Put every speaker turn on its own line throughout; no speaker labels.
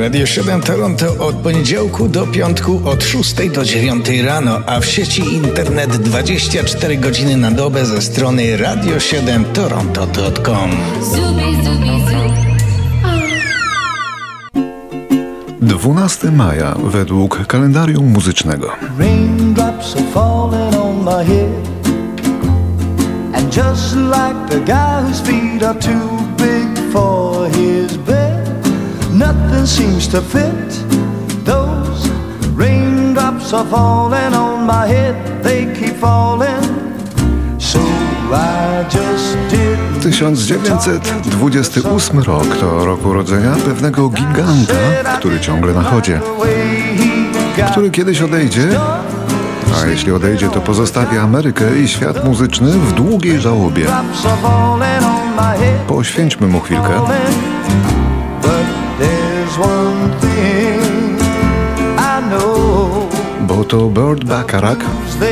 Radio 7 Toronto od poniedziałku do piątku od 6 do 9 rano, a w sieci internet 24 godziny na dobę ze strony radio7toronto.com.
12 maja według kalendarium muzycznego.
Raindrops are falling on my head. And just like the guy whose feet are too big for bed, nothing seems to fit. Those raindrops are falling on my head, they keep falling. So I just did.
1928 rok to rok urodzenia pewnego giganta, który ciągle na chodzie, który kiedyś odejdzie, a jeśli odejdzie, to pozostawi Amerykę i świat muzyczny w długiej żałobie. Poświęćmy mu chwilkę. To Burt Bacharach,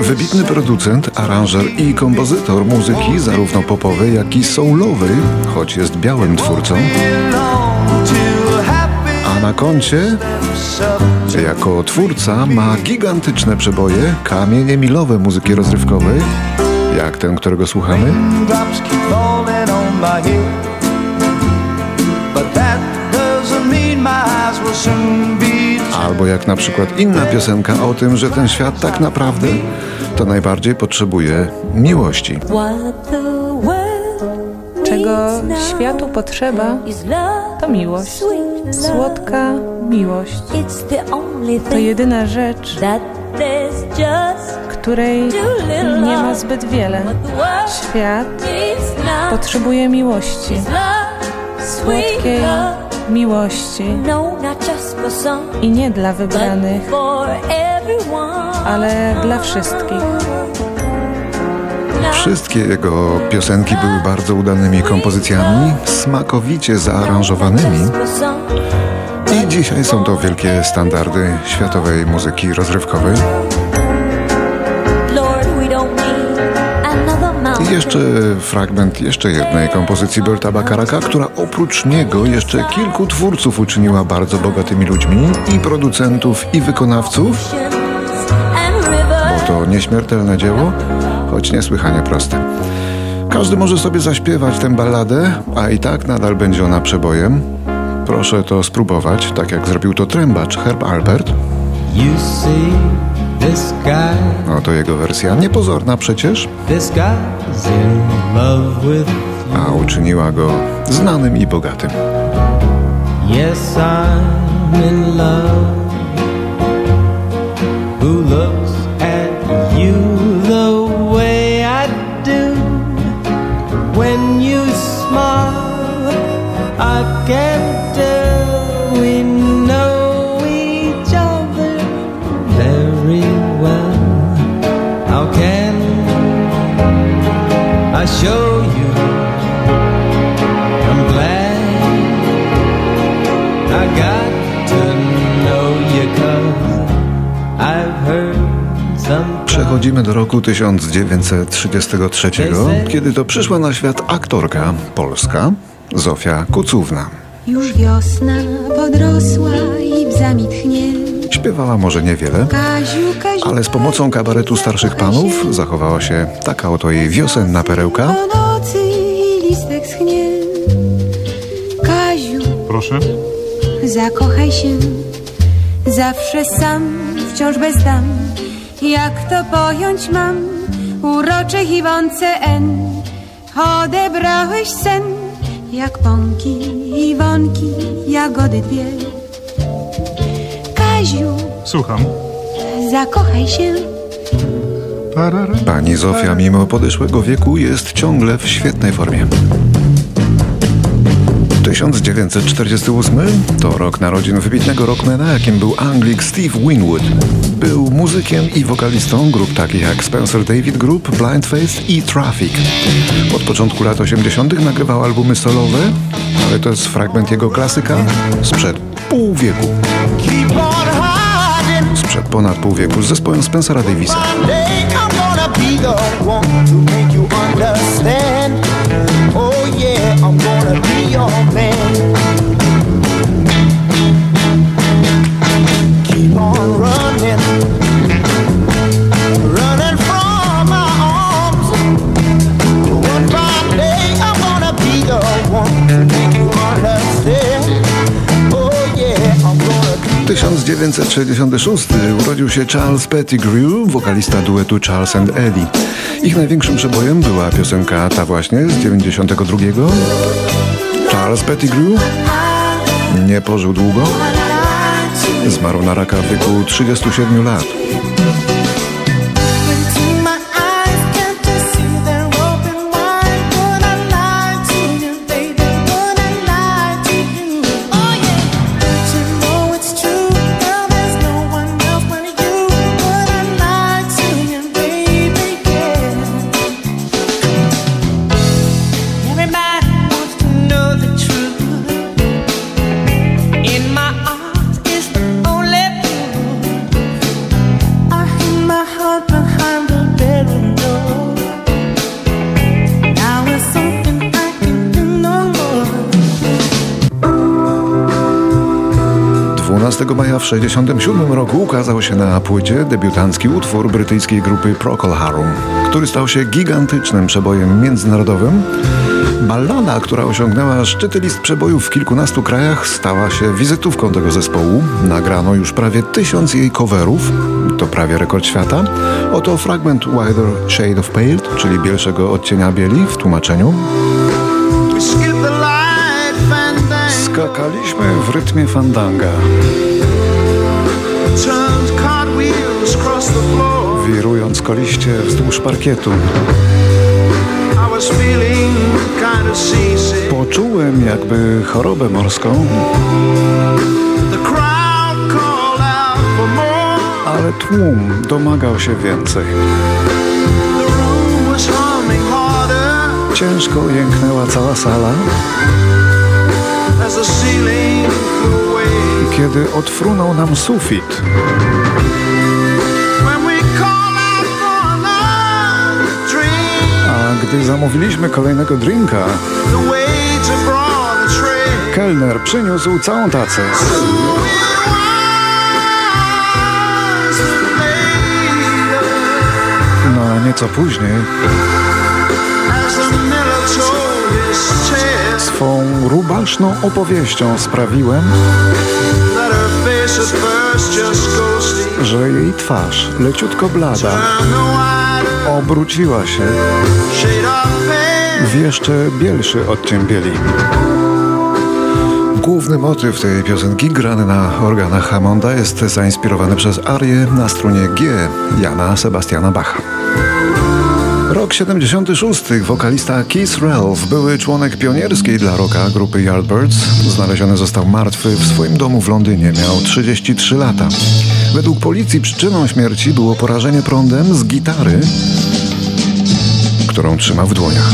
wybitny producent, aranżer i kompozytor muzyki zarówno popowej, jak i soulowej, choć jest białym twórcą, a na koncie jako twórca ma gigantyczne przeboje, kamienie milowe muzyki rozrywkowej, jak ten, którego słuchamy, albo jak na przykład inna piosenka o tym, że ten świat tak naprawdę to najbardziej potrzebuje miłości.
Czego światu potrzeba, to miłość. Słodka miłość. To jedyna rzecz, której nie ma zbyt wiele. Świat potrzebuje miłości. Słodkiej miłości. I nie dla wybranych, ale dla wszystkich.
Wszystkie jego piosenki były bardzo udanymi kompozycjami, smakowicie zaaranżowanymi i dzisiaj są to wielkie standardy światowej muzyki rozrywkowej. Jeszcze fragment jeszcze jednej kompozycji Berta Bakaraka, która oprócz niego jeszcze kilku twórców uczyniła bardzo bogatymi ludźmi i producentów i wykonawców, bo to nieśmiertelne dzieło, choć niesłychanie proste. Każdy może sobie zaśpiewać tę balladę, a i tak nadal będzie ona przebojem. Proszę to spróbować, tak jak zrobił to trębacz Herb Albert.
Guy,
Oto jego wersja, niepozorna przecież, a uczyniła go znanym i bogatym.
Yes, I'm in love.
Przechodzimy do roku 1933, kiedy to przyszła na świat aktorka polska Zofia Kucówna.
Już wiosna podrosła i bzami tchnie.
Śpiewała może niewiele, ale z pomocą kabaretu starszych panów zachowała się taka oto jej wiosenna perełka.
Po nocy i listek schnie. Kaziu,
Proszę.
zakochaj się. Zawsze sam, wciąż bez dam. Jak to pojąć mam? Urocze Iwonce N. Odebrałeś sen, jak pąki, Iwonki, jagody dwie. Kaziu,
Słucham.
zakochaj się.
Pani Zofia, mimo podeszłego wieku, jest ciągle w świetnej formie. 1948 to rok narodzin wybitnego rockmana, jakim był Anglik Steve Winwood. Był muzykiem i wokalistą grup takich jak Spencer David Group, Blind Faith i Traffic. Od początku lat 80. nagrywał albumy solowe, ale to jest fragment jego klasyka sprzed pół wieku. Sprzed ponad pół wieku z zespołem Spencera Davisa. 1966 urodził się Charles Pettigrew, wokalista duetu Charles and Eddie. Ich największym przebojem była piosenka ta właśnie z 92. Charles Pettigrew nie pożył długo. Zmarł na raka w wieku 37 lat. Maja w 1967 roku ukazał się na płycie debiutancki utwór brytyjskiej grupy Procol Harum, który stał się gigantycznym przebojem międzynarodowym. Ballada, która osiągnęła szczyty list przebojów w kilkunastu krajach, stała się wizytówką tego zespołu. Nagrano już prawie tysiąc jej coverów, to prawie rekord świata. Oto fragment Wider Shade of Pale, czyli bielszego odcienia bieli w tłumaczeniu. Skakaliśmy w rytmie fandanga. Wirując koliście wzdłuż parkietu. Poczułem jakby chorobę morską. Ale tłum domagał się więcej. Ciężko jęknęła cała sala. Kiedy odfrunął nam sufit. A gdy zamówiliśmy kolejnego drinka, kelner przyniósł całą tacę. No a nieco później rubaszną opowieścią sprawiłem, że jej twarz, leciutko blada, obróciła się w jeszcze bielszy odcień bieli. Główny motyw tej piosenki, grany na organach Hammonda, jest zainspirowany przez arię na strunie G Jana Sebastiana Bacha. Rok 76. Wokalista Keith Ralph, były członek pionierskiej dla rocka grupy Yardbirds, znaleziony został martwy w swoim domu w Londynie. Miał 33 lata. Według policji przyczyną śmierci było porażenie prądem z gitary, którą trzyma w dłoniach.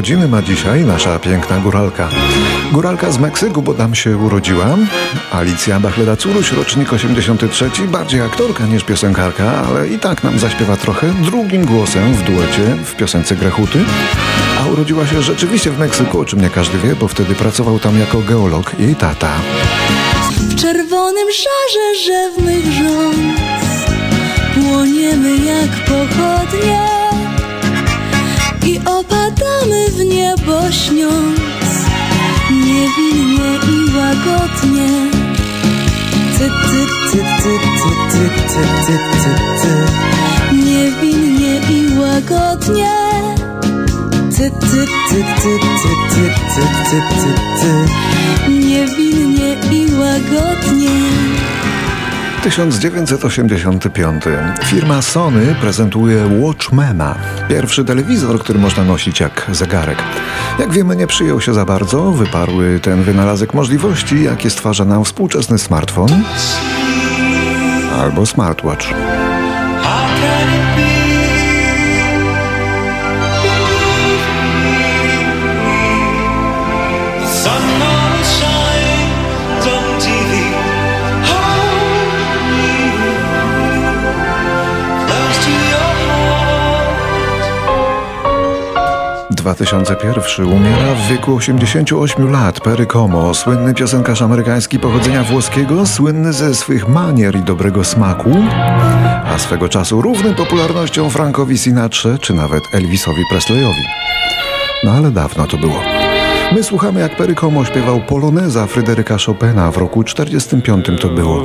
Urodziny ma dzisiaj nasza piękna góralka. Góralka z Meksyku, bo tam się urodziła. Alicja Bachleda-Curuś, rocznik 83, bardziej aktorka niż piosenkarka, ale i tak nam zaśpiewa trochę drugim głosem w duecie w piosence Grechuty. A urodziła się rzeczywiście w Meksyku, o czym nie każdy wie, bo wtedy pracował tam jako geolog jej tata.
W czerwonym szarze rzewnych rząd płoniemy jak pochodnie i opadamy w niebo śniąc niewinnie i łagodnie. Ty, ty, ty, ty, ty, ty, ty, ty, ty. Niewinnie i łagodnie. Ty, ty, ty, ty, ty, ty, ty, ty, ty, ty. Niewinnie i łagodnie.
1985. Firma Sony prezentuje Watchmana. Pierwszy telewizor, który można nosić jak zegarek. Jak wiemy, nie przyjął się za bardzo. Wyparły ten wynalazek możliwości, jakie stwarza nam współczesny smartfon albo smartwatch. 2001 umiera w wieku 88 lat Perry Como, słynny piosenkarz amerykański pochodzenia włoskiego, słynny ze swych manier i dobrego smaku, a swego czasu równy popularnością Frankowi Sinatrze czy nawet Elvisowi Presleyowi. No ale dawno to było. My słuchamy jak Perry Como śpiewał Poloneza Fryderyka Chopina w roku 45 to było.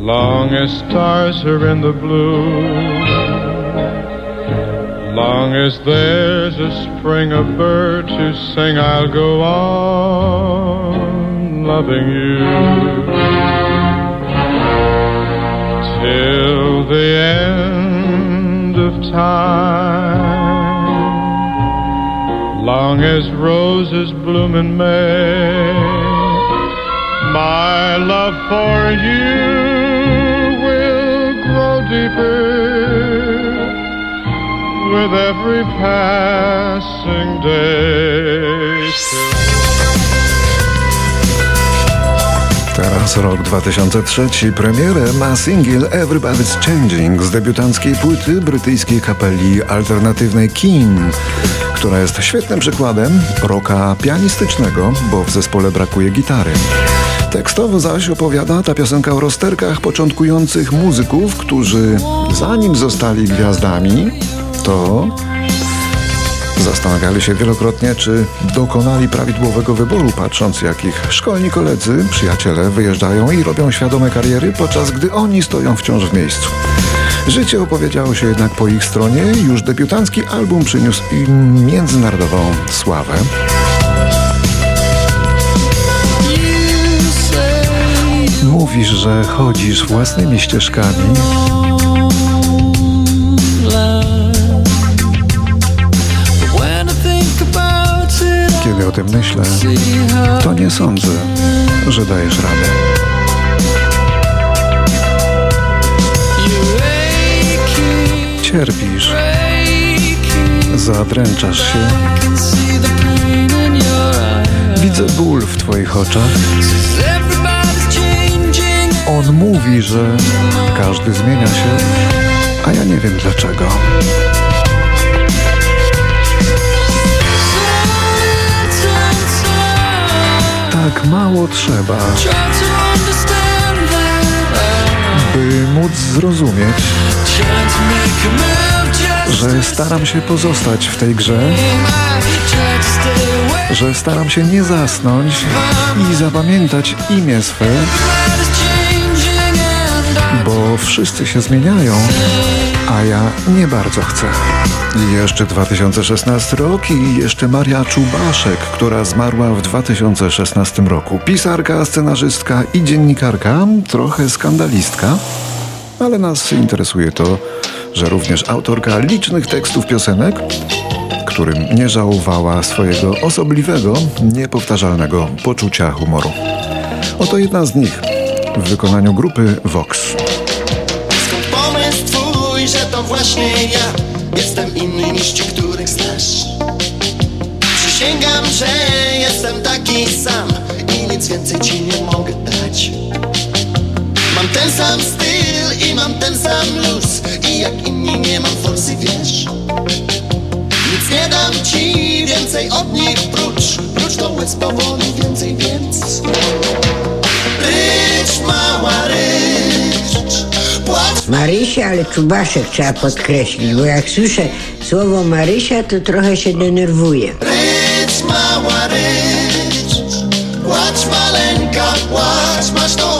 Long as stars are in the blue, long as there's a spring of bird to sing, I'll go on loving you. Till the end of time. Long as roses bloom in May, my love for you with every passing day.
Teraz rok 2003. Premierę ma singiel Everybody's Changing z debiutanckiej płyty brytyjskiej kapeli alternatywnej Keen, która jest świetnym przykładem roka pianistycznego, bo w zespole brakuje gitary. Tekstowo zaś opowiada ta piosenka o rozterkach początkujących muzyków, którzy zanim zostali gwiazdami, to Zastanawiali się wielokrotnie, czy dokonali prawidłowego wyboru, patrząc jak ich szkolni koledzy, przyjaciele wyjeżdżają i robią świadome kariery, podczas gdy oni stoją wciąż w miejscu. Życie opowiedziało się jednak po ich stronie, już debiutancki album przyniósł im międzynarodową sławę. Mówisz, że chodzisz własnymi ścieżkami, kiedy o tym myślę, to nie sądzę, że dajesz radę. Cierpisz, zadręczasz się, widzę ból w twoich oczach. On mówi, że każdy zmienia się, a ja nie wiem dlaczego. Tak mało trzeba, by móc zrozumieć, że staram się pozostać w tej grze, że staram się nie zasnąć i zapamiętać imię swe, bo wszyscy się zmieniają, a ja nie bardzo chcę. I jeszcze 2016 rok i jeszcze Maria Czubaszek, która zmarła w 2016 roku. Pisarka, scenarzystka i dziennikarka, trochę skandalistka, ale nas interesuje to, że również autorka licznych tekstów piosenek, którym nie żałowała swojego osobliwego, niepowtarzalnego poczucia humoru. Oto jedna z nich w wykonaniu grupy Vox.
Pomysł twój, że to właśnie ja Jestem inny niż ci, których znasz. Przysięgam, że jestem taki sam I nic więcej ci nie mogę dać. Mam ten sam styl i mam ten sam luz I jak inni nie mam forsy, wiesz. Nic nie dam ci więcej od nich prócz Prócz to łez powoli więcej, więc. Rycz, mała
Marysia, ale Czubaszek trzeba podkreślić, bo jak słyszę słowo Marysia, to trochę się denerwuję.
Rycz, mała rycz Płacz maleńka, płacz Masz to